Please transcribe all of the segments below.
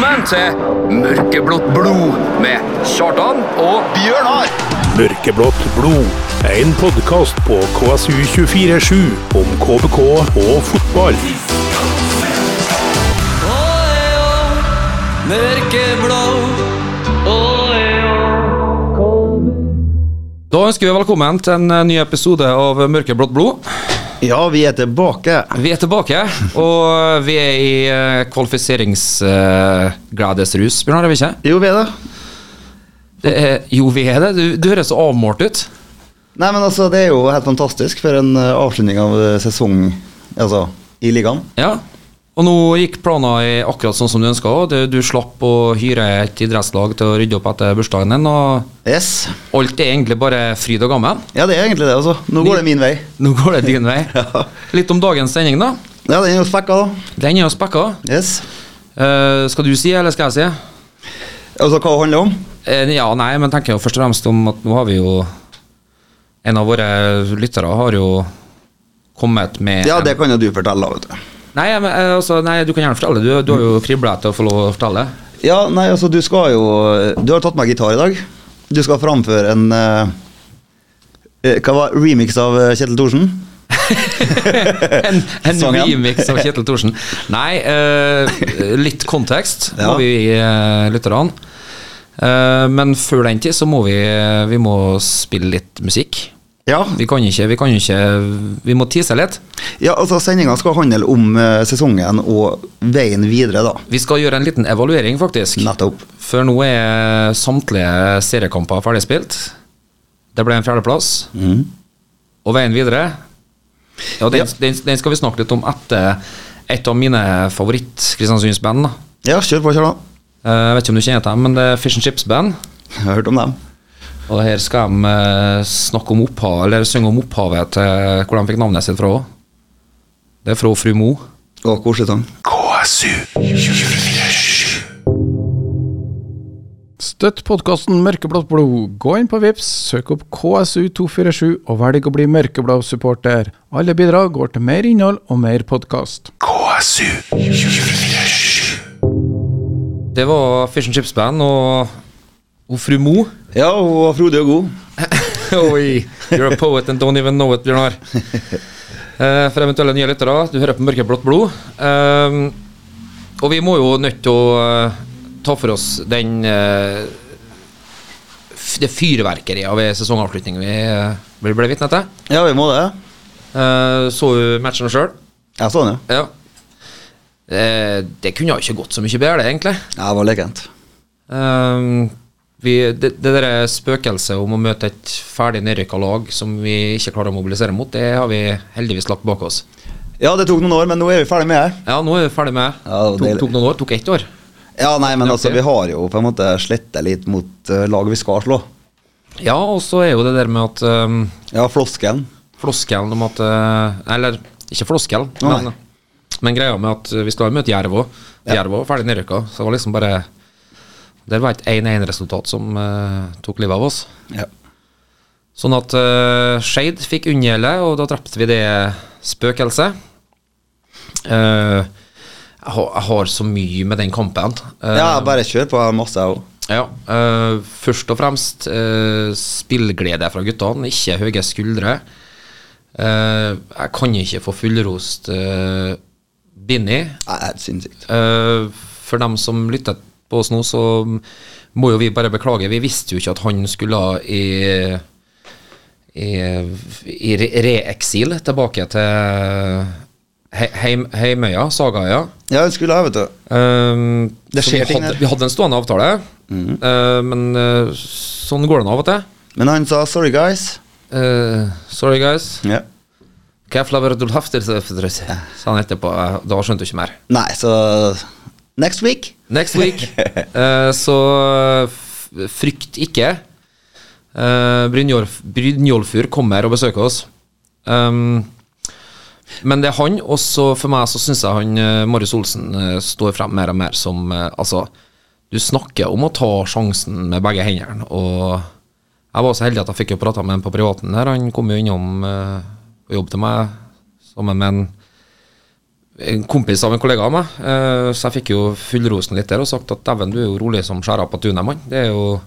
velkommen til Mørkeblått blod med Kjartan og Bjørnar! Mørkeblått blod. En podkast på KSU247 om KBK og fotball. Da ønsker vi velkommen til en eh, ny episode av Mørkeblått blod. Ja, vi er tilbake. Vi er tilbake, og vi er i uh, kvalifiseringsgledesrus, Bjørnar, er vi ikke? Jo, vi er det. Det er, jo, vi er det. Du, du høres så avmålt ut. Nei, men altså, det er jo helt fantastisk for en eh, avslutning av eh, sesong altså, i ligaen. Ja. Og nå gikk planen akkurat sånn som du ønska. Du, slapp å hyre et idrettslag til å rydde opp etter bursdagen din, og Yes. alt er egentlig bare fryd og gammen. Ja, det er egentlig det, altså. Nå går det min vei. Nå går det din vei. Litt om dagens sending, da. Ja, den er jo spekka, da. Den er jo spekka. Yes. Uh, skal du si, eller skal jeg si? Altså, hva det handler om? Uh, ja, nei, men tenker jo først og fremst om at nå har vi jo En av våre lyttere har jo kommet med Ja, det kan jo du fortelle, vet du. Nei, men, eh, altså, nei, du kan gjerne fortelle. Du, du har jo kribla etter å få lov å fortelle. Ja, nei, altså, du skal jo Du har tatt med gitar i dag. Du skal framføre en eh, eh, Hva var remix av eh, Kjetil Thorsen? En, en remix av Kjetil Thorsen. Nei, uh, litt kontekst Ja. må vi gi uh, lytterne. Uh, men før den tid så må vi, vi må spille litt musikk. Ja. Vi kan ikke, vi kan ikke Vi må tise litt. ja altså, Sendinga skal handle om eh, sesongen og veien videre, da. Vi skal gjøre en liten evaluering, faktisk. Nettopp. For nå er samtlige seriekamper ferdigspilt. Det ble en fjerdeplass. Og veien videre ja, den, Ja. Den, den skal vi snakke litt om etter et av mine favoritt-Kristiansunds-band. Ja, kjør på, kjør på. Jeg vet ikke om du kjenner dem, men det er Fish and Chips Band. Jeg har hørt om dem. Og her skal de eh, snakke om opphav, eller synge om opphavet til hvor de fikk navnet sitt fra. Det er fra Fru Mo. Å, koselig sang. Støtt podkasten Mørkeblått blod. Gå inn på Vips, søk opp KSU247 og velg å bli mørkeblå supporter. Alle bidrag går til mer innhold og mer podkast. Det var Fish and Chips Band og, og Fru Mo. Ja, og frodig og god. Oi, you're a poet and don't even know it, Bjørnar. Uh, for eventuelle nye lyttere, du hører på Mørkeblått blod. Uh, og vi må jo nødt til å uh, ta for oss den det fyrverkeriet av en sesongavslutning vi, vi ble vitne til. Ja, vi må det. Så du matchen sjøl? Jeg så den, ja. Ja. Eh, det kunne jo ikke gått så mye bedre, egentlig. Ja, det var lekent. Ehm, vi, det, det der spøkelset om å møte et ferdig nedrykka lag som vi ikke klarer å mobilisere mot, det har vi heldigvis lagt bak oss. Ja, det tok noen år, men nå er vi ferdig med det. Ja, nå er vi ferdig med. Ja, det tok, tok noen år, tok ett år. Ja, nei, men altså, vi har jo på en måte slettet litt mot uh, lag vi skal slå. Ja, og så er jo det der med at um, Ja, floskelen. floskelen om at uh, Eller ikke floskelen, men, men greia med at vi skal møte Jerv òg. Jerv var ferdig nedrykka, så det var liksom bare Det var et 1-1-resultat som uh, tok livet av oss. Ja. Sånn at uh, Skeid fikk unngjelde, og da drepte vi det spøkelset. Uh, jeg, har, jeg har så mye med den kampen. Uh, ja, bare kjør på. Masse, jeg òg. ja, uh, først og fremst uh, spillglede fra guttene, ikke høye skuldre. Eh, jeg kan ikke få fullrost uh, Binni. Nei, det er sinnssykt. Eh, for dem som lytter på oss nå, så må jo vi bare beklage. Vi visste jo ikke at han skulle i i, i re- reeksil tilbake til he- heim, Heimøya, Sagaøya. Ja, han skulle jeg, vet du. Um, Det skjer ting der. vi hadde en stående avtale, eh, men uh, sånn går det nå av og til. Men han sa 'sorry, guys'. Uh, sorry, guys. Ja. Hafter, sa han etterpå. Eh, Da skjønte du ikke mer. Nei, så Next week. Next week. uh, så frykt ikke. Uh, Brynjolf, Brynjolfur kommer og besøker oss. Um, men det er han, og så for meg så syns jeg han eh, Marius Olsen eh, står frem mer og mer som eh, Altså, du snakker om å ta sjansen med begge hendene, og jeg var så heldig at jeg fikk jo prata med han på privaten der. Han kom jo innom uh, og jobb til meg sammen med en en kompis av en kollega av meg, eh, så jeg fikk jo fullrosen litt der og sagt at dæven, du er jo rolig som skjæra på tunet, mann. Det er jo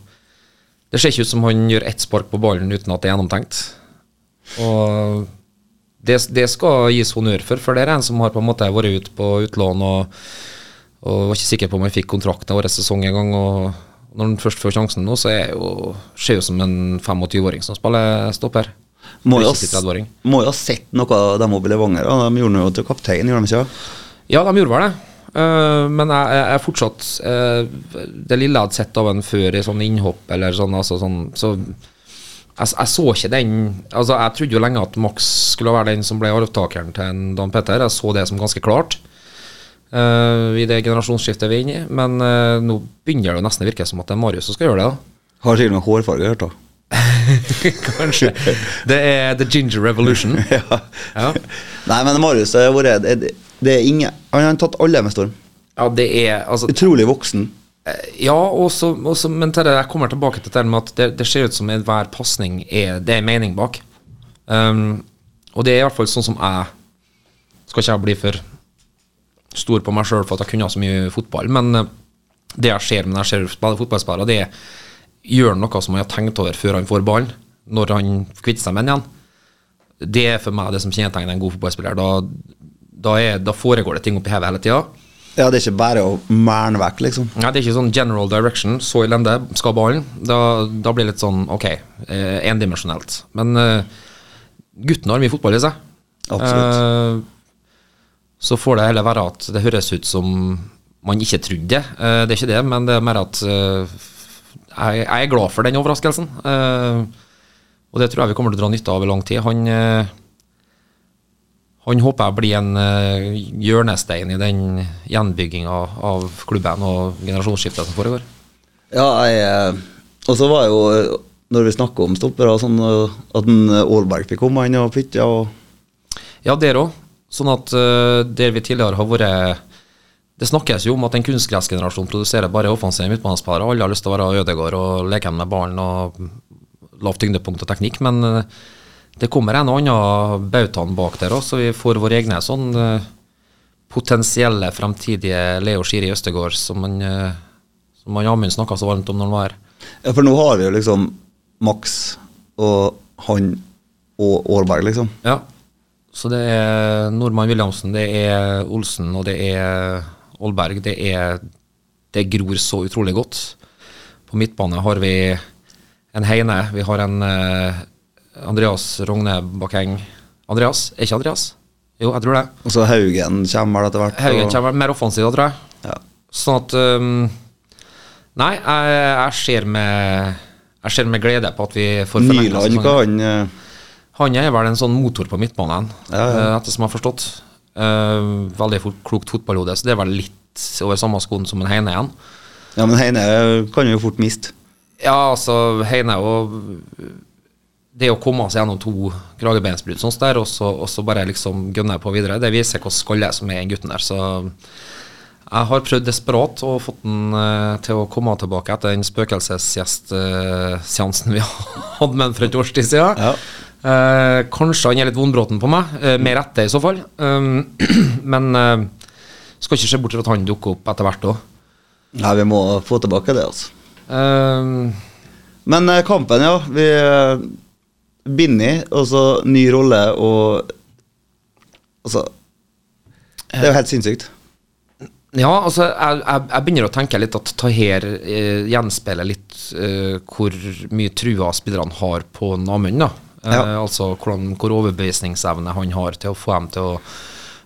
Det ser ikke ut som han gjør ett spark på ballen uten at det er gjennomtenkt. Og det, det skal gis honnør for, for det er en som har på en måte vært ute på utlån og, og var ikke sikker på om han fikk kontrakt til årets sesong en gang. og når han først får sjansen nå, så er jeg jo, ser jo som en 25-åring som spiller stopper. Må jo, ha- sett noe av dem oppe i Levanger. De gjorde noe til kaptein, gjorde de ikke? Ja, de gjorde vel det. Uh, men jeg, jeg er fortsatt uh, Det lille jeg hadde sett av en før i sånn innhopp eller sånn, altså sånn Så jeg, jeg så ikke den Altså, jeg trodde jo lenge at Max skulle være den som ble arvtakeren til en Dan Petter. Jeg så det som ganske klart uh, i det generasjonsskiftet vi er inne i. Men nå begynner det jo nesten å virke som at det er Marius som skal gjøre det. da Har sikkert noe hårfarge, hørt da. Kanskje. Det er The Ginger Revolution. ja. Ja. Nei, men Marius har vært det, er ingen Han har tatt alle med storm. Ja, det er altså Utrolig voksen. Ja, også, også, men til det, jeg kommer tilbake til det med at det, det ser ut som enhver pasning er det er mening bak. Um, og det er i hvert fall sånn som jeg Skal ikke jeg bli for stor på meg sjøl for at jeg kunne så mye fotball, men eh, det jeg ser når jeg ser spiller fotballspillere, det er gjør noe som han har tenkt over før han får ballen, når han kvitter seg med den igjen. Det er for meg det som kjennetegner en god fotballspiller. Da, da, er, da foregår det ting oppi hodet hele tida. Ja, det er ikke bare å mæle vekk, liksom. Nei, det er ikke sånn general direction. Så elendig skal ballen. Da, da blir det litt sånn ok, eh, endimensjonelt. Men eh, gutten har mye fotball i seg. Absolutt. Eh, så får det heller være at det høres ut som man ikke trodde. Eh, det er ikke det, men det er mer at eh, jeg, jeg er glad for den overraskelsen. Eh, og det tror jeg vi kommer til å dra nytte av i lang tid. Han eh, han håper jeg blir en eh, hjørnestein i den gjenbygginga av klubben og generasjonsskiftet som foregår. Ja, jeg Og så var jo, når vi snakker om stoppere, sånn at en Aalberg fikk komme inn og flytte, og Ja, der òg. Sånn at der vi tidligere har vært Det snakkes jo om at en kunstgressgenerasjon produserer bare offensive midtbanespillere. Alle har lyst til å være Ødegård og leke med ballen og lavt tyngdepunkt og teknikk, men eh, det kommer en og annen bautaen bak der òg, så vi får våre egne sånn eh, potensielle fremtidige Leo Skiri Østegård, som han, eh, som han Amund snakka så varmt om når han var her. Ja, for nå har vi jo liksom Max og han og Aarberg, liksom. Ja. Så det er Nordmann Williamsen, det er Olsen og det er Aalberg. Det er Det gror så utrolig godt. På midtbane har vi en Heine. Vi har en eh, Andreas Rogne Bakeng. Andreas? Er ikke Andreas? Jo, jeg tror det. Og så Haugen kommer etter hvert. Haugen kommer mer offensiv, tror jeg. Ja. Sånn at um, Nei, jeg, jeg ser med Jeg ser med glede på at vi får forlenget Nyland, hva han eh, Han er vel en sånn motor på midtbanen, Ja, ja. ettersom jeg har forstått. Eh, veldig klokt fotballhode, så det er vel litt over samme skoen som en Heine igjen. Ja, men Heine kan jo fort miste. Ja, altså, Heine og Det å komme seg gjennom to kragebeinsbrudd sånn der, og så, og så bare liksom gunne på videre, det viser hvor skalle som er i gutten der. Så jeg har prøvd desperat og fått den uh, til å komme tilbake etter den spøkelsesgjestseansen vi hadde med den for et års tid siden. Ja. Eh, kanskje han er litt vondbråten på meg, eh, med rette i så fall. Um, men eh, skal ikke se bort fra at han dukker opp etter hvert òg. Nei, vi må få tilbake det, altså. Um, Men kampen, ja. Vi uh, Binni, og så ny rolle og Altså Det er jo helt sinnssykt. Ja, altså, jeg, jeg, jeg begynner å tenke litt at Taher eh, gjenspeiler litt eh, hvor mye trua spillerne har på Namund. Da. Eh, Ja. Altså hvordan, hvor overbevisningsevne han har til å få dem til å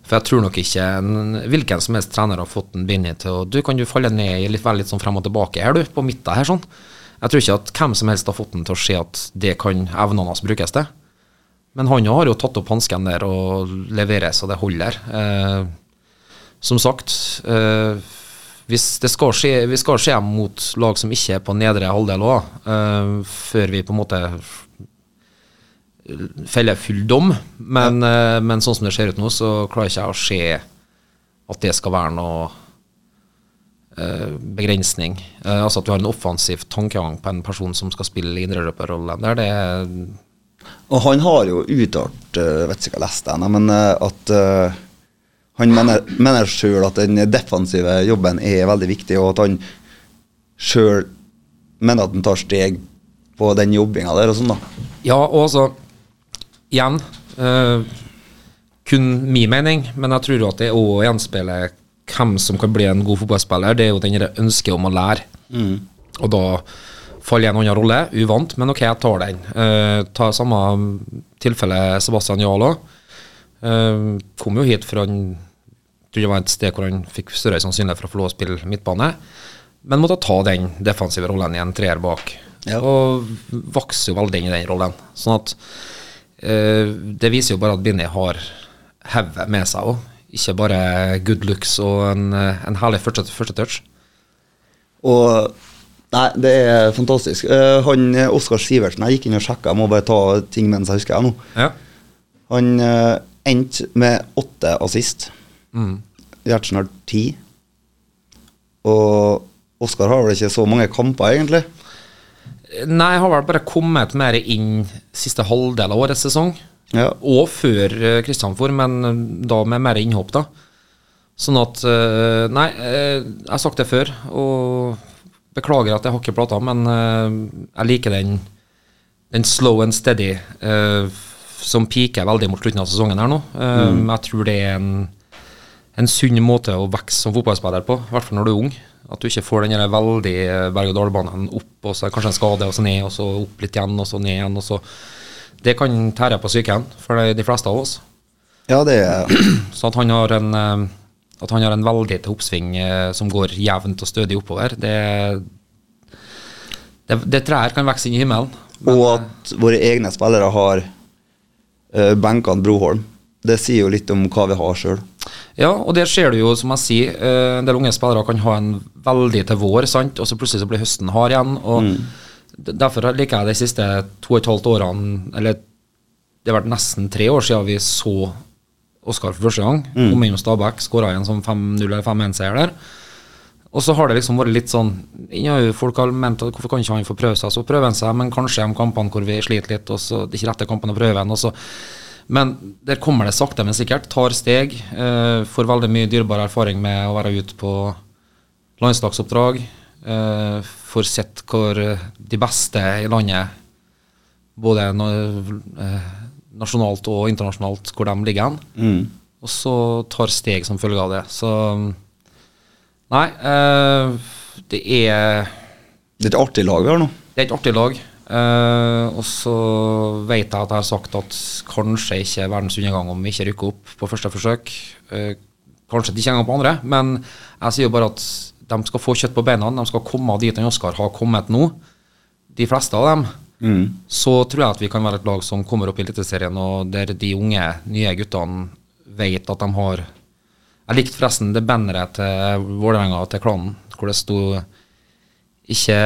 For jeg tror nok ikke en, hvilken som helst trener har fått en Binni til å Du, kan du falle ned litt, litt sånn frem og tilbake her, du, på midten her, sånn. Jeg tror ikke at hvem som helst har fått den til å se at det kan evnene hans brukes til. Men han har jo tatt opp hansken der og leverer så det holder. Eh, som sagt, eh, hvis det skal skje, vi skal skje mot lag som ikke er på nedre halvdel òg, eh, før vi på en måte feller full dom. Men, eh, men sånn som det ser ut nå, så klarer ikke jeg å se at det skal være noe eh, begrensning. Eh, altså at du har en offensiv tankegang på en person som skal spille indreløperrollen der, det er Og han har jo uttalt, vet ikke hva jeg leste ennå, men at uh, han mener, mener sjøl at den defensive jobben er veldig viktig, og at han sjøl mener at han tar steg på den jobbinga der og sånn, da. Ja, og altså Igjen uh, kun min mening, men jeg tror at det òg gjenspeiler hvem som kan bli en god fotballspiller. Det er jo den der ønsket om å lære. Og da faller en annen rolle. Uvant, men ok, jeg tar den. Uh, ta samme tilfelle Sebastian Jahl òg. kom jo hit fra han tror det var et sted hvor han fikk større sannsynlighet for å få lov å spille midtbane. Men måtte ta den defensive rollen i en treer bak. Ja. Og vokser jo veldig inn i den rollen. Sånn at eh, Det viser jo bare at Binni har hodet med seg òg. Ikke bare good looks og en, eh, en herlig første, første touch. Og Nei, det er fantastisk. Uh, han eh, Oskar Sivertsen, jeg gikk inn og sjekka, jeg må bare ta ting mens jeg husker jeg nå. Ja. Han uh, endte med åtte assist. Mm. Gjertsen har ti. Og Oskar har vel ikke så mange kamper, egentlig. Nei, jeg har vel bare kommet mer inn siste halvdel av årets sesong. Ja. Og før Kristianfor, Kristian for, men eh, da med mer innhopp, da. Sånn at eh, Nei, eh, jeg har sagt det før, og beklager at jeg har ikke plata, men eh, jeg liker den, den slow and steady eh, som piker veldig mot slutten av sesongen her nå. Mm. Jeg tror det er en, en sunn måte å vokse som fotballspiller på, i hvert fall når du er ung. At du ikke får den veldig eh, berg-og-dal-banen opp, og så er kanskje en skade, og så ned, og så opp litt igjen, og så ned igjen. og så Det kan tære på psyken for de, de fleste av oss. Ja, det er Så at han har en, eh, at han har en veldig til oppsving eh, som går jevnt og stødig oppover, det, det, det trær kan vokse inn i himmelen. Men, Og at våre egne spillere har uh, benkene Broholm. Det sier jo litt om hva vi har sjøl. Ja, og der ser du jo, som jeg sier, eh, en del unge spillere kan ha en veldig til vår, sant, og så plutselig så blir høsten hard igjen. og mm. Derfor liker jeg de siste to og et halvt årene, eller det har vært nesten tre år siden vi så Oskar for første gang. Kom inn hos Stabæk, skåra igjen som 5-0 eller 5-1-seier der. Og så har det liksom vært litt sånn ja, Folk har ment at hvorfor kan ikke han få prøve seg? Så prøver han seg, men kanskje de kampene hvor vi sliter litt, og så det er ikke rette kampene å prøve han. og så men der kommer det sakte, men sikkert. Tar steg. Eh, får veldig mye dyrebar erfaring med å være ute på landslagsoppdrag. Eh, får sett hvor de beste i landet, både eh, nasjonalt og internasjonalt, hvor de ligger hen. Mm. Og så tar steg som følge av det. Så Nei, eh, det er Det er et artig lag vi har nå. det er et artig lag. Eh, og så vet jeg at jeg har sagt at kanskje ikke er verdens undergang om vi ikke rykker opp på første forsøk. Uh, kanskje ikke engang på andre, men jeg sier jo bare at de skal få kjøtt på beina. De skal komme dit han Oskar har kommet nå. De fleste av dem. Så tror jeg at vi kan være et lag som kommer opp i Eliteserien, og der de unge, nye guttene vet at de har Jeg likte forresten det banneret til Vålerenga til klanen, hvor det sto ikke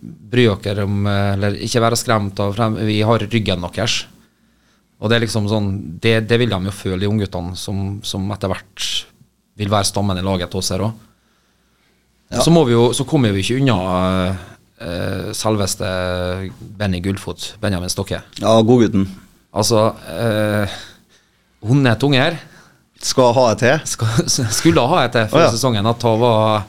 bry dere om eh, Eller ikke være skremt av Vi har ryggen deres. Og det er liksom sånn Det, det vil de jo føle, de ungguttene som, som etter hvert vil være stammen i laget til oss her òg. Så, må vi jo, så kommer vi ikke unna uh, selveste Benny Gullfot, Benjamin Stokke. Ja, godgutten. Altså eh, her Skal ha et til. skulle ha et til før oh, ja. sesongen. At han var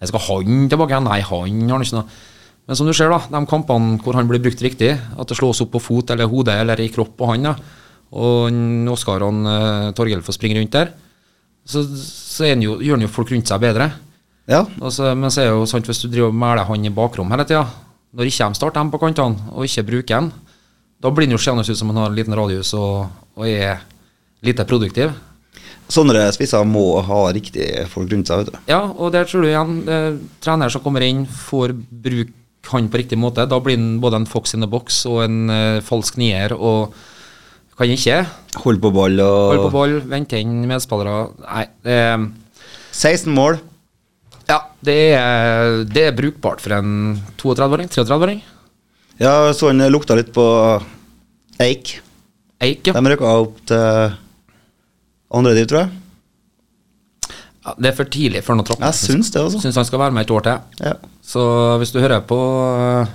Jeg skal ha han tilbake. Nei, han har ikke noe. Men som du ser, da, de kampene hvor han blir brukt riktig, at det slås opp på fot eller hode eller i kropp på han, da, og Oskar og uh, Torgill får springe rundt der, så, så er jo, gjør han jo folk rundt seg bedre. Ja. Altså, men så er det jo sant, hvis du driver og meler han i bakrom hele tida, når ikke de starter dem på kantene, og ikke bruker dem, da blir han jo seende ut som han har en liten radius og, og er lite produktiv. Sånne spisser må ha riktige folk rundt seg, vet du. Ja, og der tror du igjen eh, trener som kommer inn, får bruke han på riktig måte. Da blir han både en fox in the box og en uh, falsk nier og kan ikke Hold på ball og holde på ball, vente inn medspillere. Nei, Eh, 16 mål. ja, det er, det er brukbart for en 32-åring, 33-åring. Ja, så han lukta litt på Eik. Eik, ja. De rykka opp til andre div, tror jeg. Ja. Det er for tidlig for noe trapp. Jeg syns det, altså. Syns han skal være med et år til. Ja. Så hvis du hører på uh,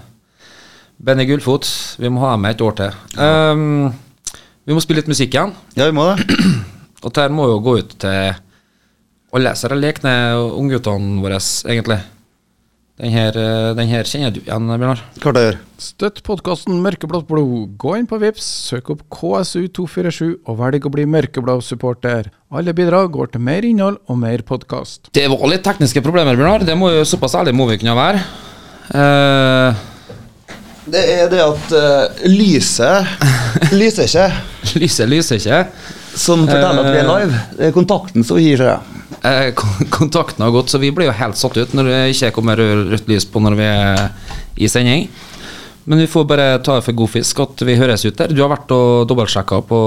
Benny Gullfot, vi må ha ham med et år til. Um, vi må spille litt musikk igjen. ja, vi må det. Og dette må jo gå ut til alle disse lekne ungguttene våre, egentlig. Den her, eh, den her kjenner du igjen, Bjørnar. Klart jeg gjør. Støtt podkasten Mørkeblått blod. Gå inn på Vips, søk opp KSU247 og velg å bli mørkeblå supporter. Alle bidrag går til mer innhold og mer podkast. Det var litt tekniske problemer, Bjørnar. Det må jo Såpass ærlig må vi kunne være. Uh... Det er det at uh, lyset lyser ikke, lyset lyser ikke. som forteller at vi er live. Det er kontakten som gir seg. Eh, kontakten har gått, så vi blir jo helt satt ut når det ikke kommer rødt lys på når vi er i sending. Men vi får bare ta det for god fisk at vi høres ut der. Du har vært og dobbeltsjekka på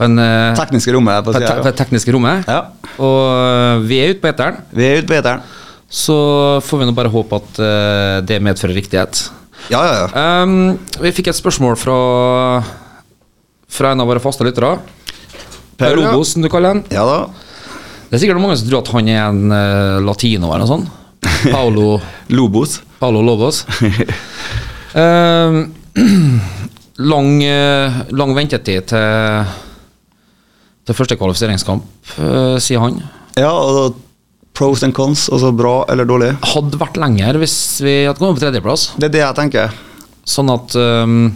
men, eh, Tekniske rommet på siden, te, tekniske rommet. Ja. Og eh, vi er ute på eteren, Vi er ute på eteren. så får vi nå bare håpe at eh, det medfører riktighet. Ja, ja, ja. Um, vi fikk et spørsmål fra Fra en av våre faste lyttere. Per, ja. Robos, som du kaller han. Ja da. Det er sikkert mange som tror at han er en uh, latino eller noe sånt. Paolo, Lobos. Paolo Lobos. uh, lang, uh, lang ventetid til, til første kvalifiseringskamp, eh, sier han. Ja, altså pros and cons, altså bra eller dårlig. Hadde vært lenger hvis vi hadde kommet på tredjeplass. Det er det jeg tenker. Sånn at um,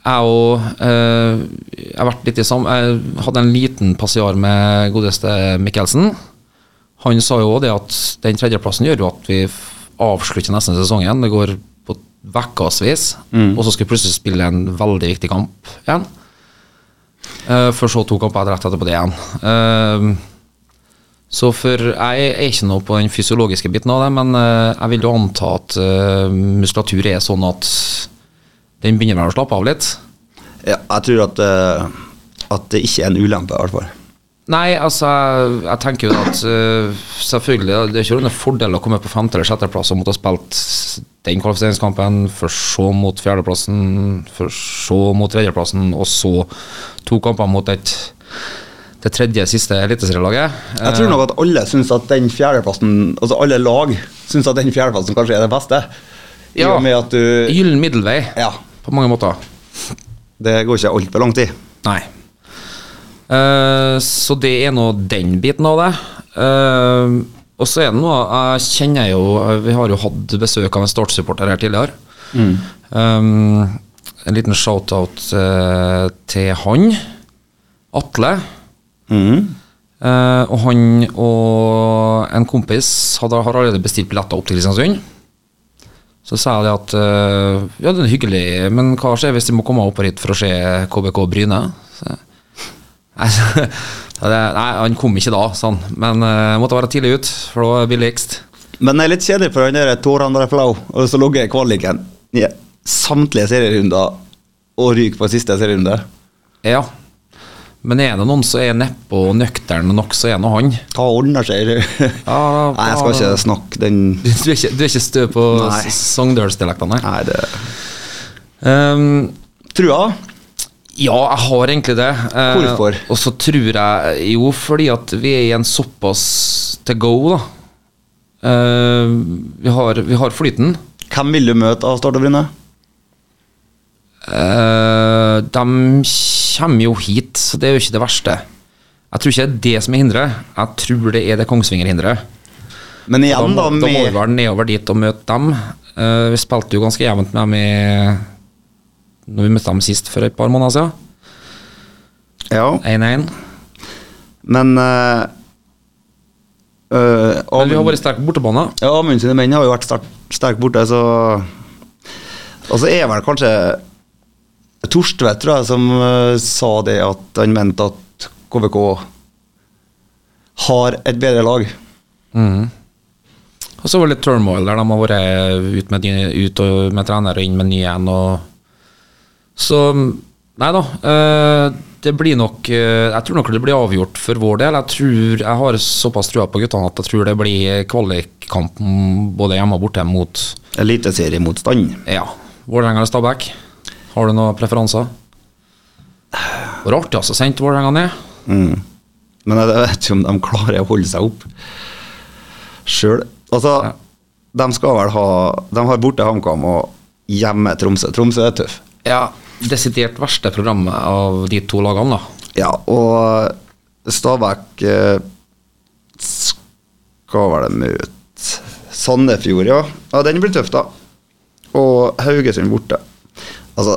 jeg og eh, Jeg hadde en liten passiar med godeste Mikkelsen. Han sa jo også det at den tredjeplassen gjør jo at vi avslutter nesten sesongen. Det går på ukevis, og så skal vi plutselig spille en veldig viktig kamp igjen. Uh, for så to kamper rett etterpå det igjen. Eh, så for jeg er ikke noe på den fysiologiske biten av det, men jeg vil jo anta at muskulatur er sånn at den begynner vel å slappe av litt. Ja, jeg tror at, uh, at det ikke er en ulempe, i hvert fall. Nei, altså, jeg, jeg tenker jo at uh, selvfølgelig, det er ikke noen fordel å komme på femte- eller sjetteplass og måtte ha spilt den kvalifiseringskampen, for så mot fjerdeplassen, for så mot tredjeplassen, og så to kamper mot et det tredje siste eliteserielaget. Jeg tror nok at alle syns at den fjerdeplassen Altså alle lag syns at den fjerdeplassen kanskje er det beste. I Ja. og med at du Gyllen middelvei, Ja. På mange måter. Det går ikke altfor lang tid. Nei. Eh, så det er nå den biten av det. Eh, og så er det noe Jeg kjenner jo Vi har jo hatt besøk av en Start-supporter her tidligere. Um, en liten shout-out eh, til han. Atle. Mm. Eh, og han og en kompis hadde, har allerede bestilt billetter opp til Kristiansund. Så sa jeg at eh, ja, det er hyggelig, men hva skjer hvis de må komme opp hit for å se KBK Bryne? Så, nei, så- ja, det, nei, han kom ikke da, sa han. Men uh, måtte være tidlig ut, for det var billigst. Men det er litt kjedelig for han der Tore André Flau, og så logger jeg kvaliken i samtlige serierunder og ryker på siste serierunde. Ja. Men er det noen som er nedpå og nøktern nok, så er nå han. Hva ordner seg? Ja, Nei, jeg skal ikke snakke den Du, er, ikke, du er ikke stø på Nei. s- nei? Nei, det Um, Trua? Ja, jeg har egentlig det. Eh, Hvorfor? Og så tror jeg Jo, fordi at vi er i en såpass to go, da. Eh, vi, har, vi har flyten. Hvem vil du møte av Start og Bryne? Eh, de kommer jo hit, så det er jo ikke det verste. Jeg tror ikke det er det som er hinderet. Jeg tror det er det Kongsvinger-hinderet. Men igjen, da, da må vi være vel nedover dit og møte dem. Uh, vi spilte jo ganske jevnt med dem i Når vi møtte dem sist for et par måneder siden. Ja, 1-1. men uh, uh, Men vi har vært sterke på bortebane. Ja, Amund sine menn har jo vært sterke sterk borte, så Og så er vel kanskje Torstvedt, tror jeg, som uh, sa det at han mente at KVK har et bedre lag. Og så var det litt turmoil der de har vært ut med, ut med trener og inn med ny en. Så Nei da. Uh, det blir nok eh, Jeg tror nok det blir avgjort for vår del. Jeg tror Jeg har såpass trua på guttene at jeg tror det blir kvalikkamp både hjemme og borte mot Eliteseriemotstand. ja, Vålerenga eller Stabæk. Har du noen preferanser? Det var artig altså, sende Vålerenga ned. Mm. Men jeg vet ikke om de klarer å holde seg opp sjøl. Altså, Ja. de skal vel ha De har borte HamKam og hjemme Tromsø. Tromsø er tøff. Ja, desidert verste programmet av de to lagene, da. Ja, og Stabæk eh, skal vel møte Sandefjord, ja. Ja, den blir tøff, da. Og Haugesund borte. Altså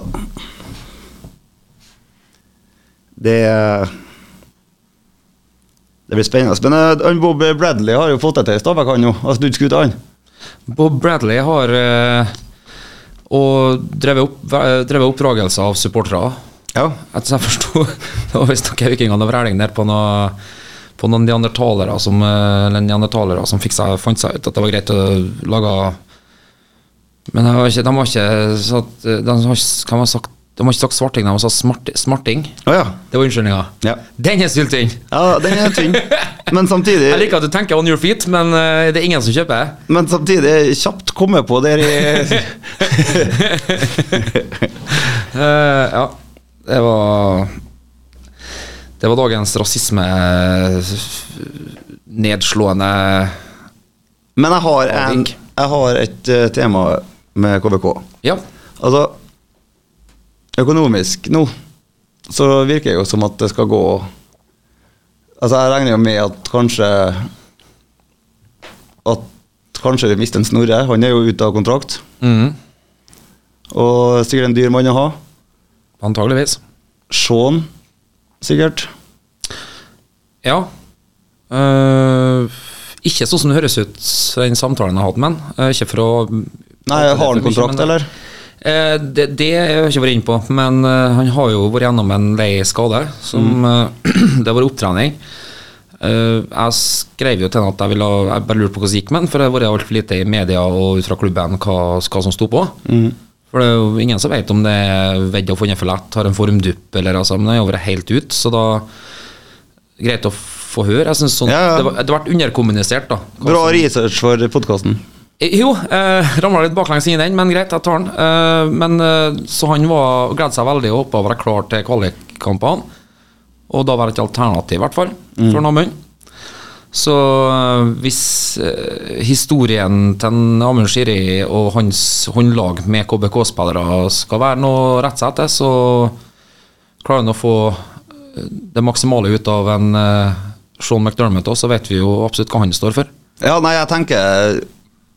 Det Det blir spennende. Men eh, Bob Bradley har jo fått det til i Stabæk, han jo. Har snudd skuta, han. Bob Bradley har eh, og drevet, opp, drevet oppdragelse av supportere. Ja. Etter jeg forsto, det var visstnok noen vikingene og vræling der på noe på noen neandertalere som, eh, som seg, fant seg ut at det var greit å lage Men de har ikke, de har ikke sagt, de har, sagt, de har ikke sagt svarting, de har sagt smart, smarting. Oh, ja. Det var unnskyldninga. Ja. Den er syltynn! ja. Den er tynn. Men samtidig Jeg liker at du tenker on your feet, men eh, det er ingen som kjøper. Men samtidig kjapt komme på der i uh, ja, det var Det var dagens rasisme nedslående Men jeg har, en, jeg har et eh, tema med KBK. Ja. Altså Økonomisk nå så virker det jo som at det skal gå Altså Jeg regner jo med at kanskje At kanskje vi mister en Snorre. Han er jo ute av kontrakt. Mm. Og sikkert en dyr mann å ha. Antageligvis. Sean, sikkert. Ja. Uh, ikke sånn som det høres ut, den samtalen jeg har hatt med han. Uh, ikke for å Nei, Har han kontrakt, eller? Eh, det, det har jeg ikke vært inne på, men eh, han har jo vært gjennom en lei skade. Som mm. Det har vært opptrening. Eh, jeg skrev jo til han at jeg ville Jeg bare lurte på hvordan det gikk med han, for det har vært altfor lite i media og ut fra klubben hva, hva som sto på. For det er jo ingen som vet om det er vedd og funnet for lett, har en formdupp eller altså, men det har vært helt ut, så da Greit å få høre. Jeg synes sånn, Ja, ja. Det, var, det ble underkommunisert, da. Bra som- research for podkasten. Eh, Jo, eh, ramla litt baklengs inn i den, men greit, jeg tar den. Eh, men eh, Så han var gledet seg veldig og håpa å være klar til kvalikkampene. Og da være et alternativ, i hvert fall, for Namund. Så eh, hvis eh, historien til Amund Shiri og hans håndlag med KBK-spillere skal være noe å rette seg etter, så klarer han å få eh, det maksimale ut av en Sean McDermott, òg, så vet vi jo absolutt hva han står for. Ja, nei, jeg tenker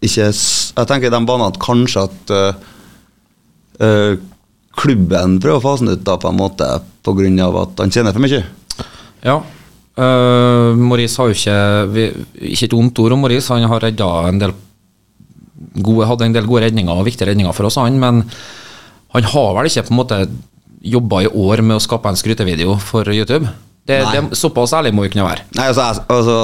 ikke Jeg tenker i den banen at kanskje at uh, klubben prøver å fase den ut da, på en måte pga. at han tjener for mye. Ja. Uh, Maurice har jo ikke vi, Ikke et ondt ord om Maurice, han har redda en del gode, hadde en del gode redninger og viktige redninger for oss, han, men han har vel ikke på en måte jobba i år med å skape en skrytevideo for YouTube. Det, det, såpass ærlig må vi kunne være. Nei, altså, altså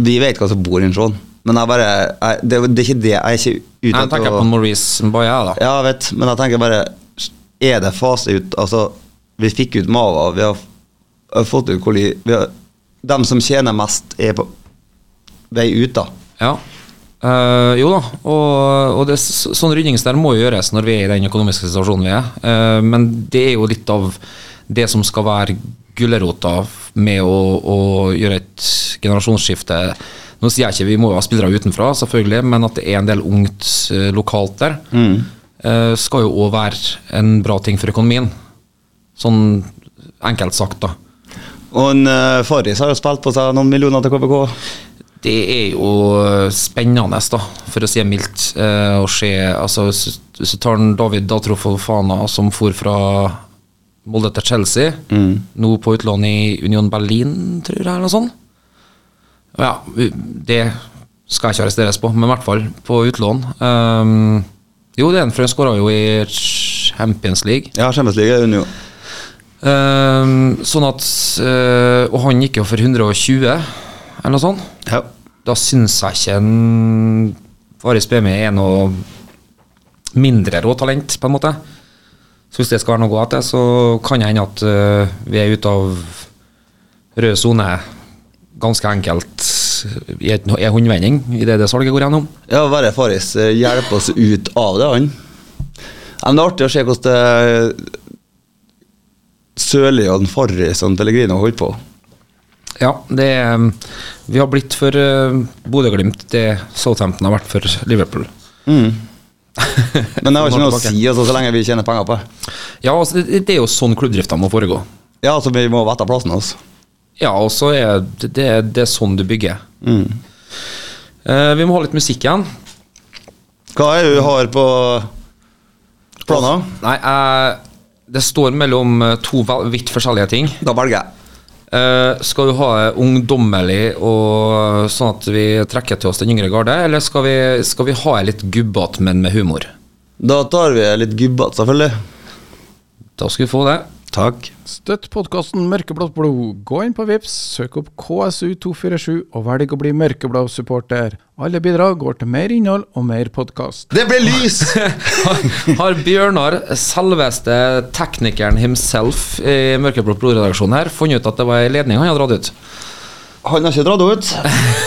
Vi vet hva som bor i en sånn, men jeg bare jeg, det, det er ikke det. Jeg er ikke ute Jeg tenker på Maurice Boya, da. Ja, jeg vet, men jeg tenker bare Er det fase ut Altså, vi fikk ut Mava, vi har, har fått ut Koli vi har, Dem som tjener mest, er på vei ut, da. Ja. Uh, jo da, og, og det, sånn ryddings der må jo gjøres når vi er i den økonomiske situasjonen vi er. Uh, men det er jo litt av det som skal være gulrota med å, å gjøre et generasjonsskifte. Nå sier jeg ikke vi må ha spillere utenfra, selvfølgelig, men at det er en del ungt eh, lokalt der, mm. skal jo òg være en bra ting for økonomien. Sånn enkelt sagt, da. Og en, uh, Farris har jo spilt på seg noen millioner til KBK. Det er jo spennende, da, for å si det mildt, eh, å se altså, Hvis du tar David Datrofofana som for fra Molde til Chelsea, nå på utlån i Union Berlin, tror jeg, eller noe sånt. Ja, det skal jeg ikke arresteres på, men i hvert fall på utlån. Um, jo, det er en, for han skåra jo i Champions League. Ja, Champions League er hun jo. Um, sånn at uh, Og han gikk jo for 120, eller noe sånt. Ja. Da syns jeg ikke en Faris Bemi er noe mindre råtalent, på en måte. Så hvis det skal være noe å gå etter, så kan det hende at uh, vi er ute av rød sone ganske enkelt i i en håndvending idet det salget går gjennom. Ja, bare Faris eh, hjelper oss ut av det, han. Men det er artig å se hvordan det Sørli og Faris Farris og Pellegrino holder på. Ja, det er, Vi har blitt for uh, Bodø-Glimt det Southampton har vært for Liverpool. Mm. Men det har ikke noe å si altså, så lenge vi tjener penger på det. Ja, altså, det, det er jo sånn klubbdrifta må foregå. Ja, altså vi må vite plassen hans. Ja, og så er det, det, det er sånn du bygger. Eh, vi må ha litt musikk igjen. Hva er det du har på planer? Nei, eh, det står mellom eh, to vidt forskjellige ting. Da velger jeg. Eh, skal du ha det ungdommelig og sånn at vi trekker til oss den yngre garde, eller skal vi, skal vi ha det litt gubbete, men med humor? Da tar vi litt gubbete, selvfølgelig. Da skal vi få det. Takk. Støtt podkasten Mørkeblått blod. Gå inn på Vips, søk opp KSU247 og velg å bli mørkeblå supporter. Alle bidrag går til mer innhold og mer podkast. Det ble lys! Har Bjørnar, selveste teknikeren himself i Mørkeblått blod-redaksjonen her, funnet ut at det var ei ledning han hadde dratt ut? Han har ikke dratt ut.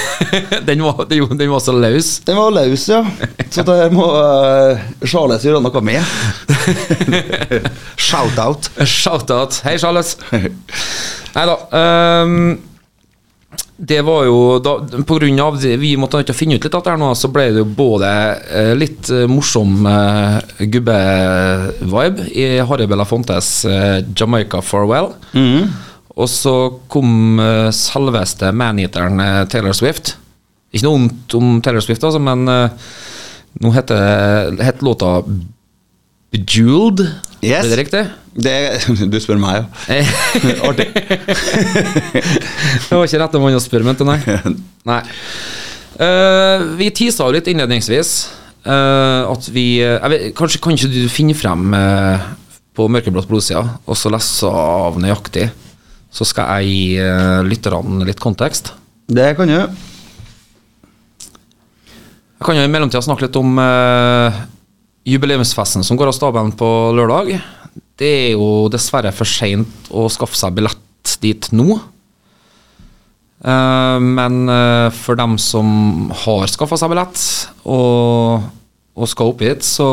Den var, den, den var så løs. Den var løs, ja. Så det må uh, Charles gjøre noe med. Shout-out. Shout-out. Hei, Charles. Nei da. Um, det var jo da, På grunn av det, Vi måtte ikke finne ut litt her nå, så ble det jo både eh, litt eh, morsom uh, gubbe-vibe i Harry Belafontes uh, Jamaica Farewell. Og så kom uh, selveste maneateren uh, Taylor Swift. Ikke noe vondt om Taylor Swift, altså, men uh, nå heter, heter låta Bejeweled. Yes. Er det riktig? Det, du spør meg, ja. Artig. Det var ikke rette mann å spørre, mente nei. nei. Uh, vi tisa jo litt innledningsvis uh, at vi jeg vet, Kanskje kan ikke du finne frem eh, på mørkeblått blodsida og så lese av nøyaktig? Så skal jeg gi uh, lytterne litt kontekst. Det kan du. Jeg kan jo i mellomtida snakke litt om uh, jubileumsfesten som går av stabelen på lørdag. Det er jo dessverre for seint å skaffe seg billett dit nå. Uh, men uh, for dem som har skaffa seg billett og, og skal opp hit, så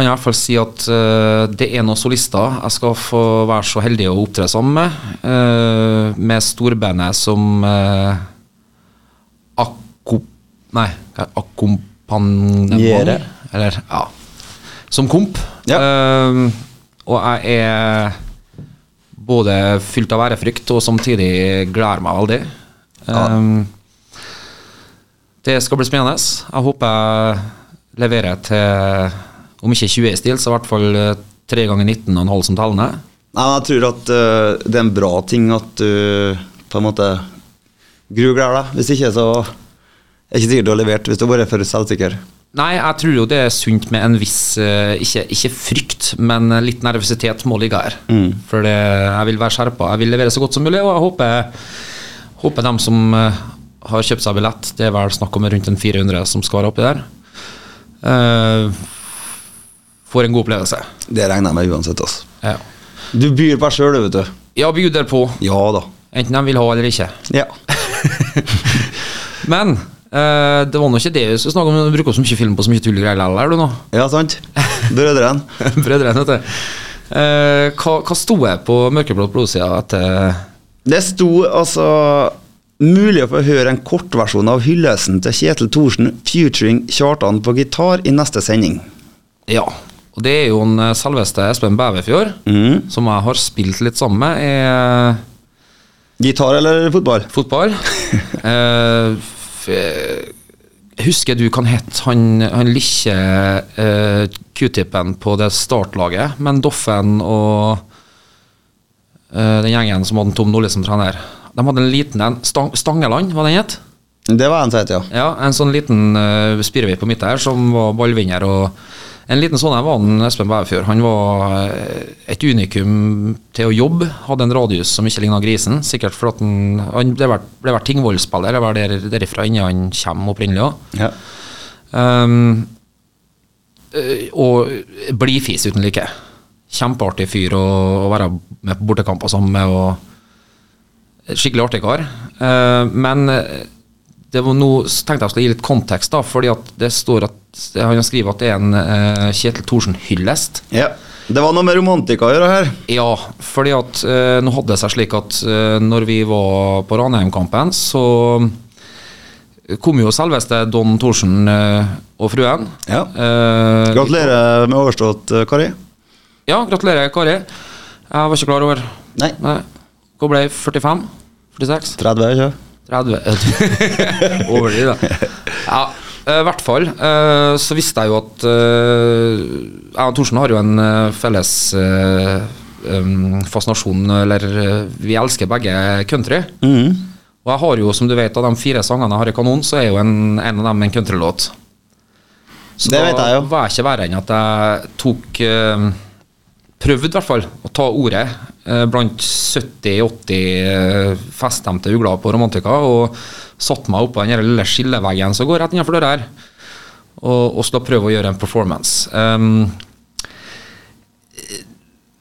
kan jeg i hvert fall si at uh, det er noen solister jeg skal få være så heldig å opptre sammen med. Uh, med storbandet som uh, akko... Nei, akkompagnement? Eller, ja. Som komp. Ja. Uh, og jeg er både fylt av ærefrykt og samtidig gleder meg veldig. Ja. det skal bli spennende. Jeg håper jeg leverer til, om ikke 20 i stil, så i hvert fall eh, 3 ganger 19,5 som tellende. Nei, men jeg tror at uh, det er en bra ting at du på en måte grugler deg. Hvis ikke, så er det ikke sikkert du har levert hvis du bare er for selvsikker. Nei, jeg tror jo det er sunt med en viss eh, ikke, ikke frykt, men litt nervøsitet må ligge her. For det, jeg vil være skjerpa. Jeg vil levere så godt som mulig, og jeg håper, håper dem som eh, har kjøpt seg billett, det er vel snakk om rundt en 400 som skal være oppi der, eh, får en god opplevelse. Det regner jeg med uansett. Altså. Ja, Du byr på deg sjøl, vet du. ja bjuder på, Ja da. enten de vil ha eller ikke. Ja. Men eh, det var nå ikke det vi skulle snakke om, du bruker så mye film på så mye tull og greier likevel, du nå. ja, sant? Brødrene. Brødrene, vet du. Eh, hva, hva sto jeg på mørkeblått blodsida etter Det sto altså Mulig å få høre en kortversjon av hyllesten til Kjetil Thorsen featuring Kjartan på gitar i neste sending. Ja. Og det er jo en eh, selveste Espen Bæverfjord, mm. som jeg har spilt litt sammen med i eh, Gitar eller fotball? fotball. eh, eh, husker du kan hete han, han lille eh, Q-tippen på det startlaget, men Doffen og eh, den gjengen som hadde Tom Nordli som trener. De hadde en liten en. Stang, Stangeland, hva den het? Det var en som het, ja. Ja, en sånn liten uh, spirrevipp på midt her som var ballvinner. Og en liten sånn en var Espen Bæfjord. Han var eh, et unikum til å jobbe. Hadde en radius som ikke ligna grisen. Sikkert fordi at han, han ble vært, ble vært Tingvoll-spiller. Det var der, derifra innen han kommer opprinnelig òg. ja. Um, og blidfis uten like. Kjempeartig fyr å, å være med på bortekamper sammen med. og Skikkelig artig kar. Uh, men eh, det var noe, så tenkte jeg skulle gi litt kontekst, da, fordi at det står at han skriver at det er en uh, Kjetil Thorsen-hyllest. ja. Det var noe med romantikk å gjøre her. Ja, fordi at uh, nå hadde det seg slik at uh, når vi var på Ranheim-kampen, så kom jo selveste Don Thorsen og fruen. Ja. Gratulerer med overstått, Kari. Ja, gratulerer, Kari. Jeg var ikke klar over Nei. Nei. Hva ble jeg? 45? 46? 30, ikke 30 Over de, da. Ja, eh, i hvert fall. eh, så visste jeg jo at eh, Jeg og Thorsen har jo en felles um, fascinasjon, eller Vi elsker begge country. Mm. Og jeg har jo, som du vet, av de fire sangene jeg har i kanon, så er jo en, en av dem en countrylåt. Så Det da vet jeg jo. var jeg ikke verre enn at jeg tok eh, Prøvde i hvert fall å ta ordet blant 70-80 eh, feststemte ugler på Romantika og satt meg oppå den lille skilleveggen som går rett innenfor døra her, og, og skulle prøve å gjøre en performance. Um,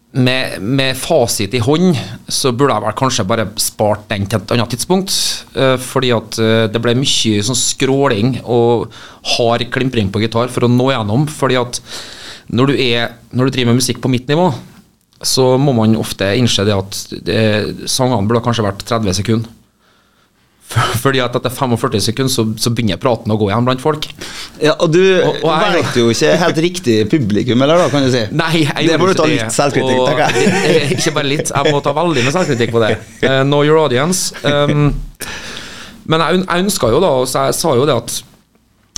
med, med fasit i hånd så burde jeg vel kanskje bare spart den til et annet tidspunkt. eh, fordi at eh, det ble mye sånn skråling og hard klimpring på gitar for å nå gjennom. Fordi at når du, er, når du driver med musikk på mitt nivå, så må man ofte innse det at det, sangene burde kanskje vært 30 sekunder. Fordi at etter 45 sekunder så, så begynner praten å gå igjen blant folk. Ja, og du Og- og jeg- vet jo ikke helt riktig publikum, eller da, kan du si? Nei, jeg Det må du ta litt selvkritikk, tenker jeg. ikke bare litt, jeg må ta veldig med selvkritikk på det. Uh, know your audience. Um, men jeg, jeg ønska jo da, og så jeg sa jo det at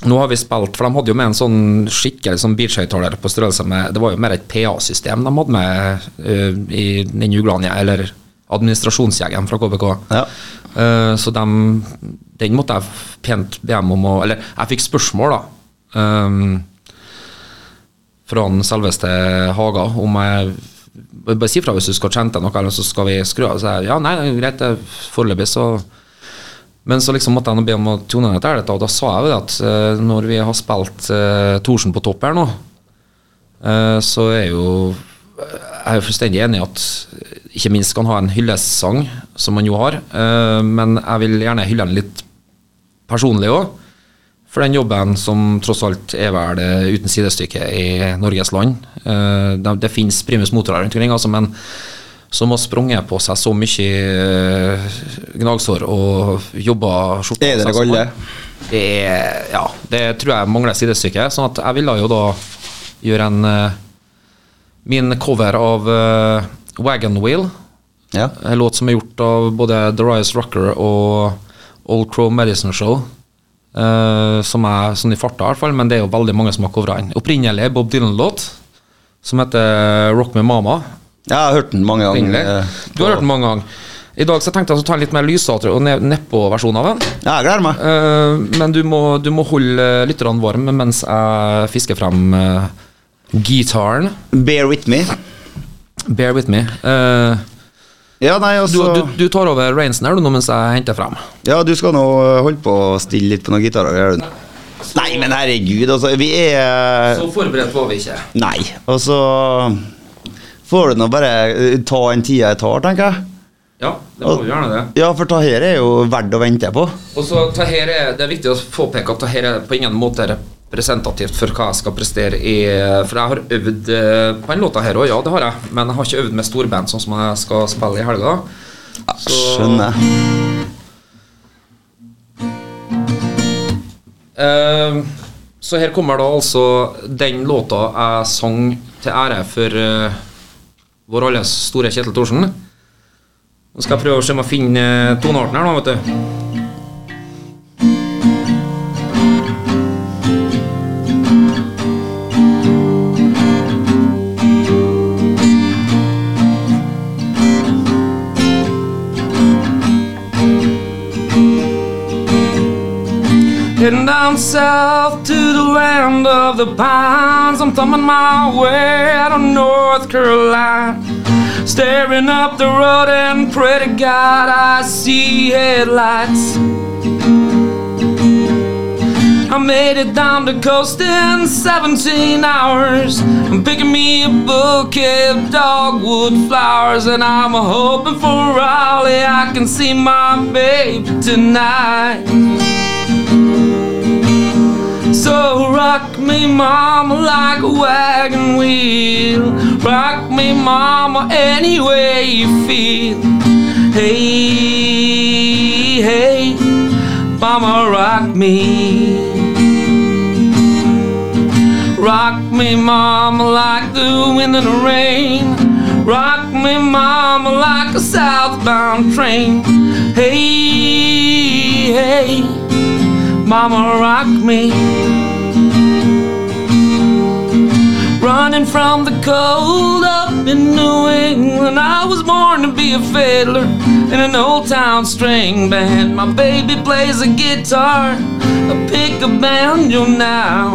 nå har vi spilt, for de hadde jo med en sånn skikkelig sånn beachhøyttaler på størrelse med Det var jo mer et PA-system de hadde med uh, i den juglene, eller administrasjonsjegeren fra KBK. Ja. Uh, så dem, den måtte jeg pent be dem om å Eller jeg fikk spørsmål, da. Um, fra den selveste Haga om jeg Bare si fra hvis du skal kjente noe, eller så skal vi skru av. Så jeg, ja, nei, greit, foreløpig så Men så liksom måtte jeg be om å tone ned etter dette, og da sa jeg jo at eh, når vi har spilt uh, Thorsen på topp her nå, uh, så er jo jeg er jo fullstendig enig i at ikke minst han ha en hyllestsang, som han jo har, men jeg vil gjerne hylle han litt personlig òg. For den jobben som tross alt er vel uten sidestykke i Norges land. Det, det finnes primus motorer rundt omkring, altså, men som har sprunget på seg så mye eh, gnagsår og jobba skjorta Er dere galle? Det er, ja, det tror jeg mangler sidestykke. Sånn at jeg ville jo da gjøre en eh, Min cover av eh, Wagon Wheel, Ja. en låt som er gjort av både Darius Rucker Rocker og Old Crow Medicine Show. Uh, som er sånn i farta, i hvert fall, men det er jo veldig mange som har covra den. Opprinnelig Bob Dylan-låt, som heter Rock Me Mama. Jeg har hørt den mange ganger. Eh, Du har hørt den mange ganger. I dag så tenkte jeg å ta en litt mer lysete og ne- nedpå-versjon av den. Ja, jeg gleder meg. Eh, men du må, du må holde lytterne varme mens jeg fisker frem uh, gitaren. Bear with me. Bear with me. Eh, Ja, nei, du, altså du, du tar over rainsen her du nå mens jeg henter frem. Ja, du skal nå holde på å stille litt på noen gitarer. Nei, men herregud, altså. Vi er Så forberedt var vi ikke. Nei. Og så får du nå bare eh, ta en tida jeg tar, tenker jeg. Ja, det må vi gjerne det. Ja, for det her er jo verdt å vente på. Og så det, her er, Det er viktig å påpeke at det her er på ingen måte representativt for hva jeg skal prestere i For jeg har øvd eh, på den låta her òg, ja, det har jeg. Men jeg har ikke øvd med storband sånn som jeg skal spille i helga. Så- Skjønner. Uh, så her kommer da altså den låta jeg sang til ære for eh, vår alles store Kjetil Thorsen. Nå skal jeg prøve å se om jeg finner tonearten her, nå, vet du. Down south to the land of the pines. I'm thumbing my way out of North Carolina. Staring up the road and pray to God I see headlights. I made it down the coast in 17 hours. I'm picking me a bouquet of dogwood flowers, and I'm hoping for Raleigh. I can see my baby tonight. So rock me, mama, like a wagon wheel. Rock me, mama, any way you feel. Hey, hey, mama, rock me. Rock me, mama, like the wind and the rain. Rock me, mama, like a southbound train. Hey, hey, mama, rock me. Running from the cold up in New England. I was born to be a fiddler in an old town string band. My baby plays a guitar, I pick a banjo now.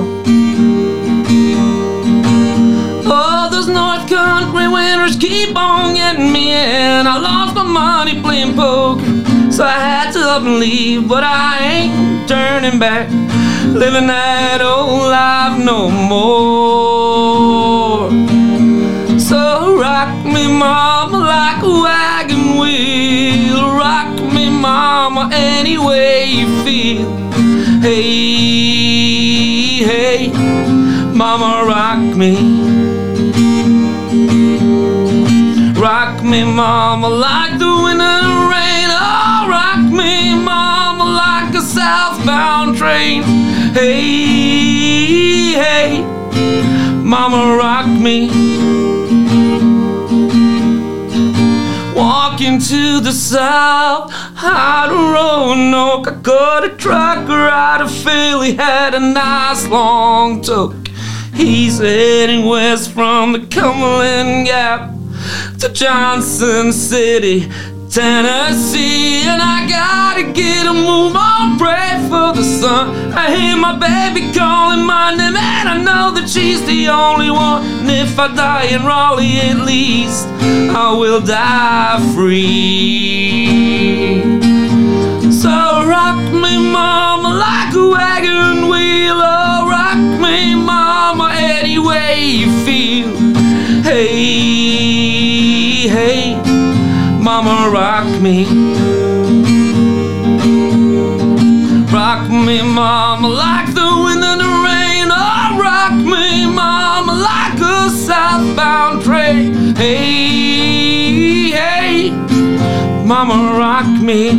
Oh, those North Country winters keep on getting me in. I lost my money playing poker, so I had to up and leave. But I ain't turning back, living that old life no more. Me, mama, like a wagon wheel. Rock me, mama, any way you feel. Hey, hey, mama, rock me. Rock me, mama, like the wind and the rain. Oh, rock me, mama, like a southbound train. Hey, hey, mama, rock me. Walking to the south, out of Roanoke. I got a trucker out of Philly, had a nice long toke. He's heading west from the Cumberland Gap to Johnson City, Tennessee. And I gotta get a move on, pray for the sun. I hear my baby calling my name, and I know that she's the only one. And if I die in Raleigh, at least I will die free. So rock me, mama, like a wagon wheel. Oh, rock me, mama, any way you feel. Hey, hey, mama, rock me. Rock me, mama, like the wind and the rain. Oh, rock me, mama, like a southbound train. Hey, hey, mama, rock me.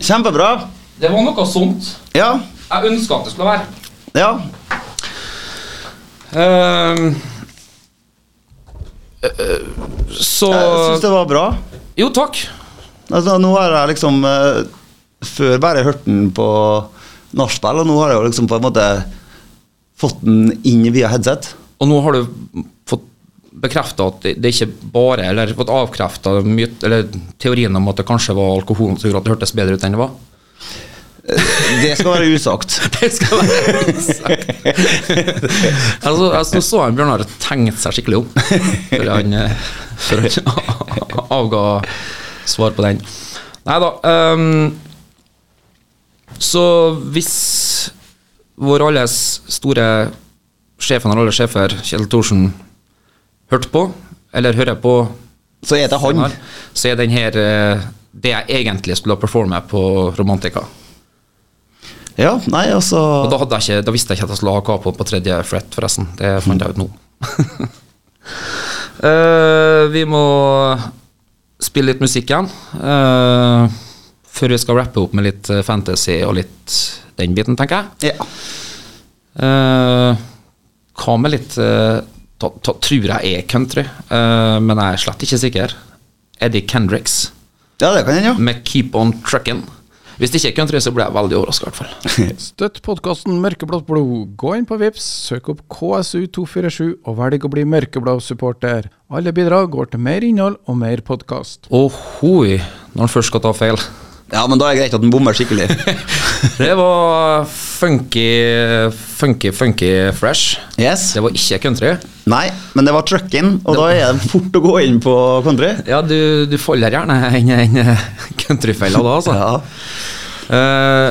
Kjempebra. Det var noe sånt Ja. jeg ønska at det skulle være. Ja. Eh, så Jeg syns det var bra. Jo, takk. Altså, nå har jeg liksom eh, Før bare hørt den på nachspiel, og nå har jeg jo liksom på en måte fått den inn via headset. Og nå har du fått bekrefta at det, det ikke bare Eller fått avkrefta teorien om at det kanskje var alkoholen som gjorde at det hørtes bedre ut enn det var. Det skal være usagt. Det skal være usagt. altså, altså, så jeg Bjørnar tenkt seg skikkelig om før han, eh, før han avga svar på den. Nei da. Um, så hvis vår alles store sjefen av alle sjefer, Kjell Thorsen, hørte på, eller hører på Så er det han. her, så er den her eh, det jeg egentlig skulle ha performet på Romantica. Ja, nei, altså Og da, ikke, da visste jeg ikke at jeg skulle ha capo på tredje fret, forresten. Det fant jeg ut nå. uh, vi må spille litt musikk igjen. Uh, før vi skal rappe opp med litt eh, fantasy og litt den biten, tenker jeg. Ja. Uh, hva med litt uh, ta, ta, Tror jeg er country, uh, men jeg er slett ikke sikker. Eddie Kendricks ja, det kan jeg, ja. med 'Keep On Truckin'. Hvis det ikke er country, så blir jeg veldig overraska, i hvert fall. Støtt podkasten Mørkeblått blod. Gå inn på Vips, søk opp KSU247 og velg å bli mørkeblå-supporter. Alle bidrag går til mer innhold og mer podkast. Ohoi, når en først skal ta feil. Ja, men da er det greit at den bommer skikkelig. Det var funky, funky, funky fresh. Yes. Det var ikke country. Nei, men det var trucking, og da er det fort å gå inn på country. Ja, du, du faller gjerne inn i countryfella da, altså. Ja. uh,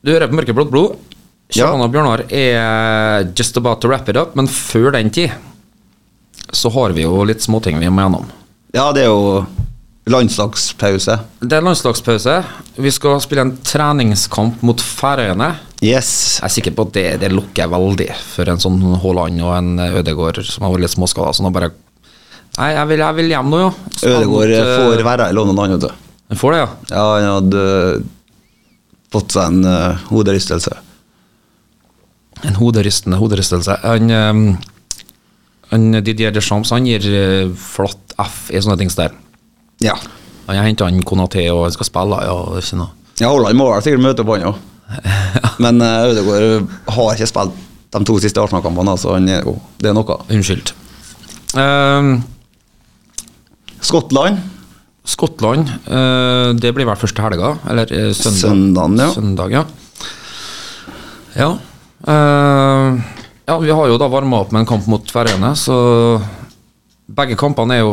du hører på Mørkeblått blod. Ja. Kjartan og Bjørnar er just about to wrap it up, men før den tid så har vi jo litt småting vi må gjennom. ja, det er jo landslagspause. Det er landslagspause. Vi skal spille en treningskamp mot Færøyene. Yes. Jeg er sikker på at det, det lukker veldig for en sånn Haaland og en Ødegård som har vært litt småskada. Så nå bare Nei, jeg vil, jeg vil hjem nå, jo Ødegård Ødegaard mot, eh, får være i London, han, vet du. Han får det, ja. Ja, han hadde eh, fått seg en uh, hoderystelse. En hoderystende hoderystelse. Han, um, han Didier Deschamps han gir uh, flatt F i sånne ting der. Ja. Han har henta Konaté og han skal spille, ja. det er Ikke noe. ja Haaland må vel sikkert møte på han òg. Men uh, Ødegaard har ikke spilt de to siste Arsenal-kampene, så han er jo Det er noe. Unnskyld. Ehm, Skottland. Skottland, Uh, det blir vel første helga, eller uh, søndag? Søndagen, ja. Søndag, ja. Ja. eh, ja, vi har jo da varma opp med en kamp mot Færøyene, så begge kampene er jo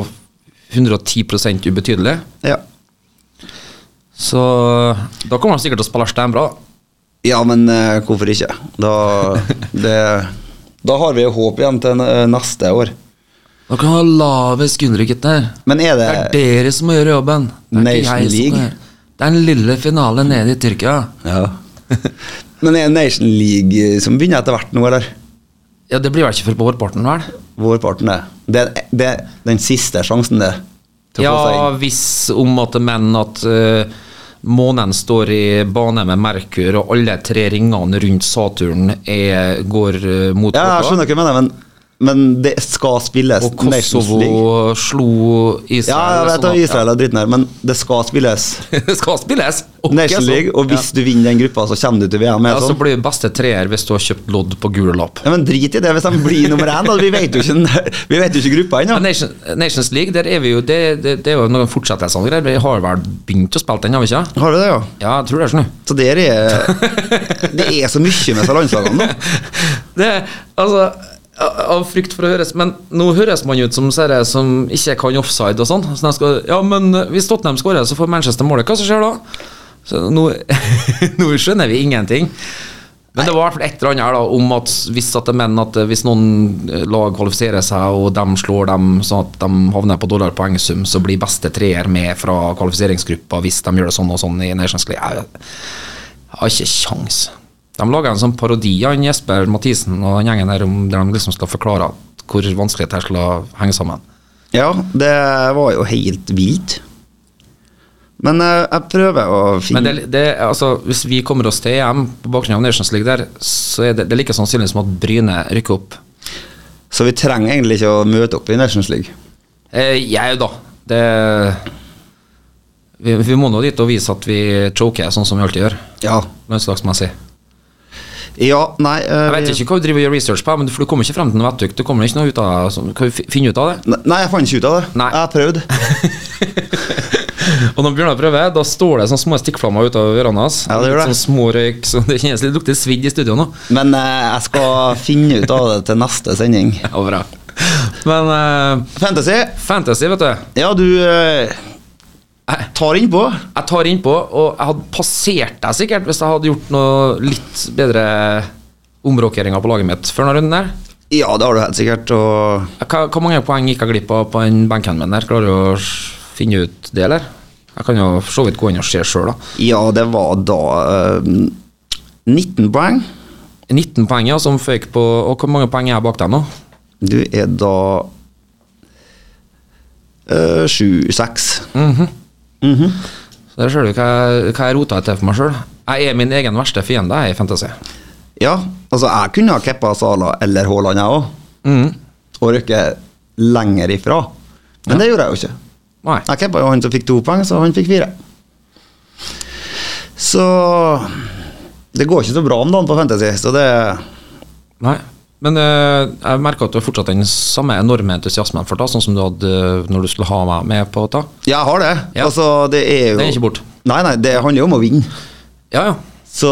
110% ubetydelige. Ja. Så da kommer han sikkert til å spille steinbra. ja, men eh, hvorfor ikke? Da, det, da har vi håp igjen til neste år. Dere kan ha lave skuldre, gutter. Men er Det det er dere som må gjøre jobben. Det er Nation League? Det er en lille finale nede i Tyrkia. Ja. Men er det Nation League som begynner etter hvert nå, eller? Ja, Det blir vel ikke før på vårparten, vel? Vårparten, er, det er den siste sjansen, det. Ja, hvis om at men at uh, månen står i bane med Merkur, og alle tre ringene rundt Saturn er, går uh, mot Ja, jeg skjønner hva du mener, men, men det skal spilles Og Kosovo slo Israel. Ja, jeg vet at Israel er dritten her, men det skal spilles det skal spilles! Okay, Nation League, og hvis du vinner den gruppa, så kommer du til VM. ja, sånn. Så blir det beste treer hvis du har kjøpt lodd på gul lapp. ja, men drit i det hvis de blir nummer én. Vi vet jo ikke, vi vet jo ikke gruppa ennå. Nation, Nations League, der er vi jo Det, det, det er jo noen fortsettelser og greier. Vi har vel begynt å spille den, har vi ikke? Har du det, ja? Ja, jeg tror det er sånn. Så der er Det er så mye med disse landslagene nå. Det, altså av frykt for å høres Men nå høres man ut som serie som ikke kan offside og sånn. Så skal, ja, men hvis Tottenham skårer, så får Manchester målet. Hva skjer da? Så nå, nå skjønner vi ingenting. Men det var i hvert fall et eller annet her da, om at hvis, at mener at hvis noen lag kvalifiserer seg, og de slår dem sånn at de havner på dollarpoengsum, poengsum, så blir beste treer med fra kvalifiseringsgruppa hvis de gjør det sånn og sånn i Nations League. Jeg har ikke kjangs. De lager en sånn parodi av Jesper Mathisen og den gjengen der om der de liksom skal forklare hvor vanskelig skal henge sammen. Ja, det var jo helt vilt. Men eh, jeg prøver å finne Men det, det, altså, hvis vi kommer oss til EM på bakgrunn av Nations League der, så er det, det er like sannsynlig som at Bryne rykker opp. Så vi trenger egentlig ikke å møte opp i Nations League. Eh, jeg, da. Det vi, vi må nå dit og vise at vi choker, sånn som vi alltid gjør. Ja. Landslagsmessig. Ja, nei uh, Jeg vet ikke hva du driver og gjør research på, men du kommer ikke frem til noe vettug. Du kommer ikke noe ut av det. Kan du finne ut av det? Nei, jeg fant ikke ut av det. Nei. Jeg har prøvd. Og når Bjørnar prøver, da står det sånne små stikkflammer ut av ørene hans. Ja, det gjør det. Sånn små røyk, så det kjennes litt lukter svidd i studio nå. Men uh, jeg skal finne ut av det til neste sending. Ja, bra. Men uh, Fantasy. fantasy, vet du. Ja, du eh, tar innpå. Jeg tar innpå, og jeg hadde passert deg sikkert hvis jeg hadde gjort noe litt bedre omrokeringer på laget mitt før denne runden der. Ja, det har du helt sikkert. Og Hva, hvor mange poeng gikk jeg glipp av på den benken min der? Klarer du å finne ut det, eller? Jeg kan jo så vidt gå inn og se sjøl, da. ja, det var da eh, 19 poeng. 19 poeng, ja, som føyk på Og hvor mange poeng er jeg bak deg nå? Du er da uh, 7-6. Mhm. -hmm. Så Der ser du hva jeg, hva jeg rota etter for meg sjøl. Jeg er min egen verste fiende jeg, i Fantasy. Ja, altså jeg kunne ha keppa Sala eller Haaland, jeg òg. Mm. Og rykke lenger ifra. Men det gjorde jeg jo ikke. Nei. Jeg keppa jo han som fikk to poeng, så han fikk fire. Så det går ikke så bra om dagen på Fantasy, så det Nei. Men eh, jeg merker at du har fortsatt den samme enorme entusiasmen for det, sånn som du hadde eh, når du skulle ha meg med på det. Jeg har det. Ja. Altså, det er jo Det er ikke bort. Nei, nei, det handler jo om å vinne. Ja, ja. Så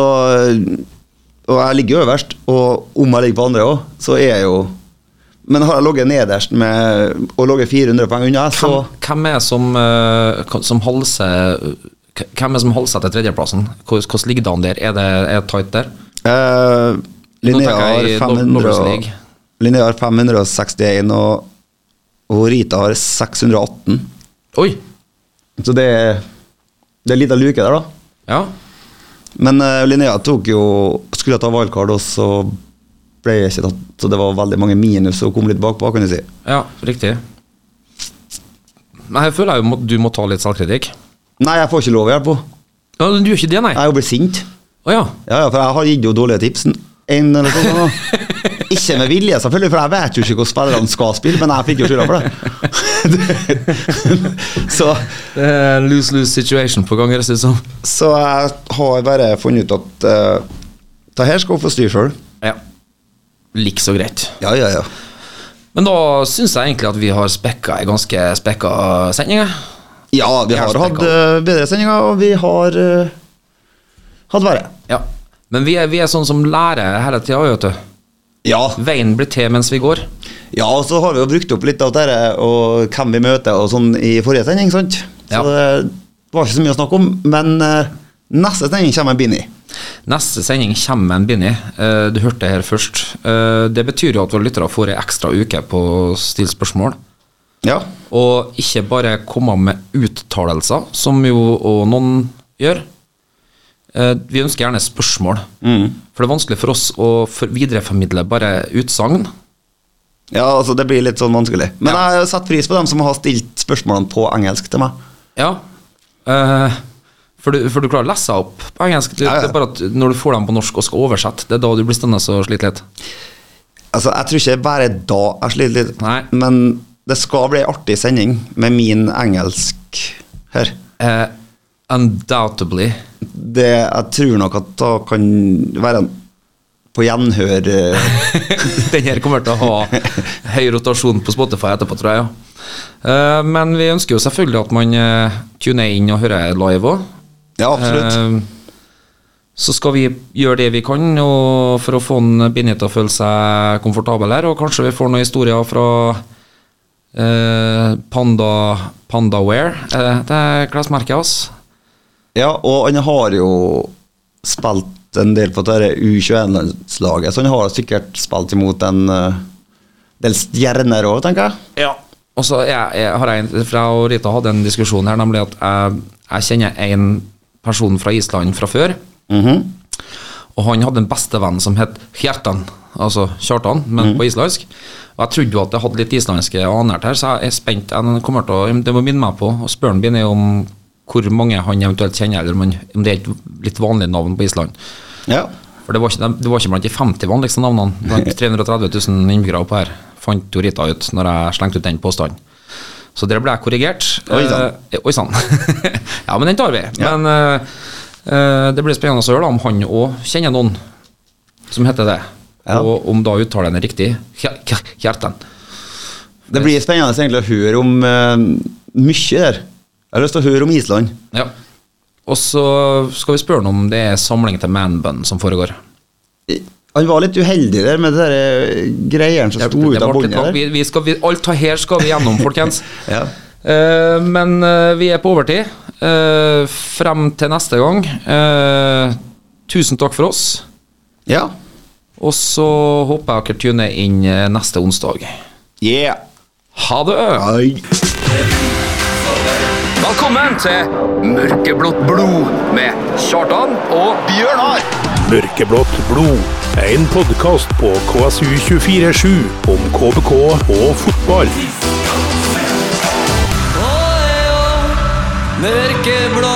Og jeg ligger jo øverst, og om jeg ligger på andre òg, så er jeg jo Men har jeg ligget nederst med og ligget 400 poeng unna, så Hvem, hvem er som, eh, som halser seg Hvem er som holder seg til tredjeplassen? Hvordan ligger det an der? Er det, er tight der? eh, Linnea har 500 Lovers og- League. Linnea har 561, og, og Rita har 618. Oi! Så det er Det er litt av luke der, da. Ja. Men uh, Linnea tok jo skulle ta wildcard, og så ble jeg ikke tatt, så det var veldig mange minus og kom litt bakpå, kan du si. Ja, riktig. Men jeg føler jo at du må ta litt selvkritikk. Nei, jeg får ikke lov å hjelpe henne. Ja, du gjør ikke det, nei? Jeg blir sint. Å ja. Ja, ja, for jeg har gitt henne dårlige tips. En eller to ganger. Ikke med vilje, selvfølgelig, for jeg vet jo ikke hvordan spillerne skal spille, men jeg fikk jo skylda for det. så, Det er lose-lose situation på gang, høres det ut som. så jeg har bare funnet ut at uh, det her skal hun få styre sjøl. Ja. Like så greit. Ja, ja, ja. Men da syns jeg egentlig at vi har spekka ei ganske spekka sending. Ja, vi har hatt uh, bedre sendinger, og vi har uh, hatt verre. Men vi er, vi er sånn som lærer hele tida, vet du. Ja. Veien blir til mens vi går. ja, og så har vi jo brukt opp litt av dette og hvem vi møter og sånn i forrige sending, sant? Så Ja. det var ikke så mye å snakke om, men uh, neste sending kommer en Bini. Neste sending kommer en Bini. Eh, du hørte det her først. Eh, det betyr jo at våre lyttere får ei ekstra uke på å stille spørsmål. Ja. Og ikke bare komme med uttalelser, som jo og noen gjør. Eh, vi ønsker gjerne spørsmål. For det er vanskelig for oss å for videreformidle bare utsagn. Ja, altså det blir litt sånn vanskelig. Men Ja. jeg har satt pris på dem som har stilt spørsmålene på engelsk til meg. Ja. uh, for, du, for du klarer å lese opp på engelsk. Det, Ja, ja. det er bare at når du får dem på norsk og skal oversette, det er da du blir stående og slite litt. Altså, Jeg tror ikke bare da jeg sliter litt, Nei. men det skal bli en artig sending med min engelsk her. Eh, undoubtedly. Det, jeg tror nok at det kan være en på gjenhør eh, Den her kommer til å ha høy rotasjon på Spotify etterpå, tror jeg. Ja. Eh, men vi ønsker jo selvfølgelig at man uh, tuner inn og hører live òg. Ja, absolutt. så skal vi gjøre det vi kan for å få en Binni til å føle seg komfortabel her, og kanskje vi får noen historier fra eh, Panda Pandaware. Eh, det er klesmerket hans. Ja, og han har jo spilt en del på dette U21-landslaget, så han har sikkert spilt imot en uh, del stjerner òg, tenker jeg. Ja. Og så jeg, jeg har jeg, fra Rita hadde en diskusjon her, nemlig at jeg, jeg kjenner en person fra Island fra før. Mhm. Og han hadde en bestevenn som het Hjertan, altså Kjartan, men på islandsk. Og jeg trodde jo at jeg hadde litt islandske aner her, så jeg er spent. Jeg kommer til å, det må minne meg på å spørre han om hvor mange han eventuelt kjenner, eller om, om det er et litt vanlig navn på Island. Ja. For det var ikke, det var ikke blant de 50 vanligste navnene. Blant 330 000 innbyggere oppe her, fant jo Rita ut når jeg slengte ut den påstanden. Så der ble jeg korrigert. Oi sann. Eh, ja, men den tar vi. Ja. Men eh, eh, det blir spennende å høre da, om han òg kjenner noen som heter det. Ja. Og om da uttalen er riktig. Hjerten. Det blir spennende egentlig å høre om uh, mye der. Jeg har lyst til å høre om Island. Ja. Og så skal vi spørre han om det er samling til manbun som foregår. Han var litt uheldig der med de der eh, greiene som sto ut av båndet der. Vi, vi skal, vi, alt her skal vi gjennom, folkens. Ja. uh, men uh, vi er på overtid. Uh, frem til neste gang. Tusen takk for oss. ja. Og så håper jeg dere tuner inn neste onsdag. Yeah. Ha det! Ai. Velkommen til Mørkeblått blod med Kjartan og Bjørnar. Mørkeblått blod. En podkast på KSU247 om KBK og fotball. Mørkeblå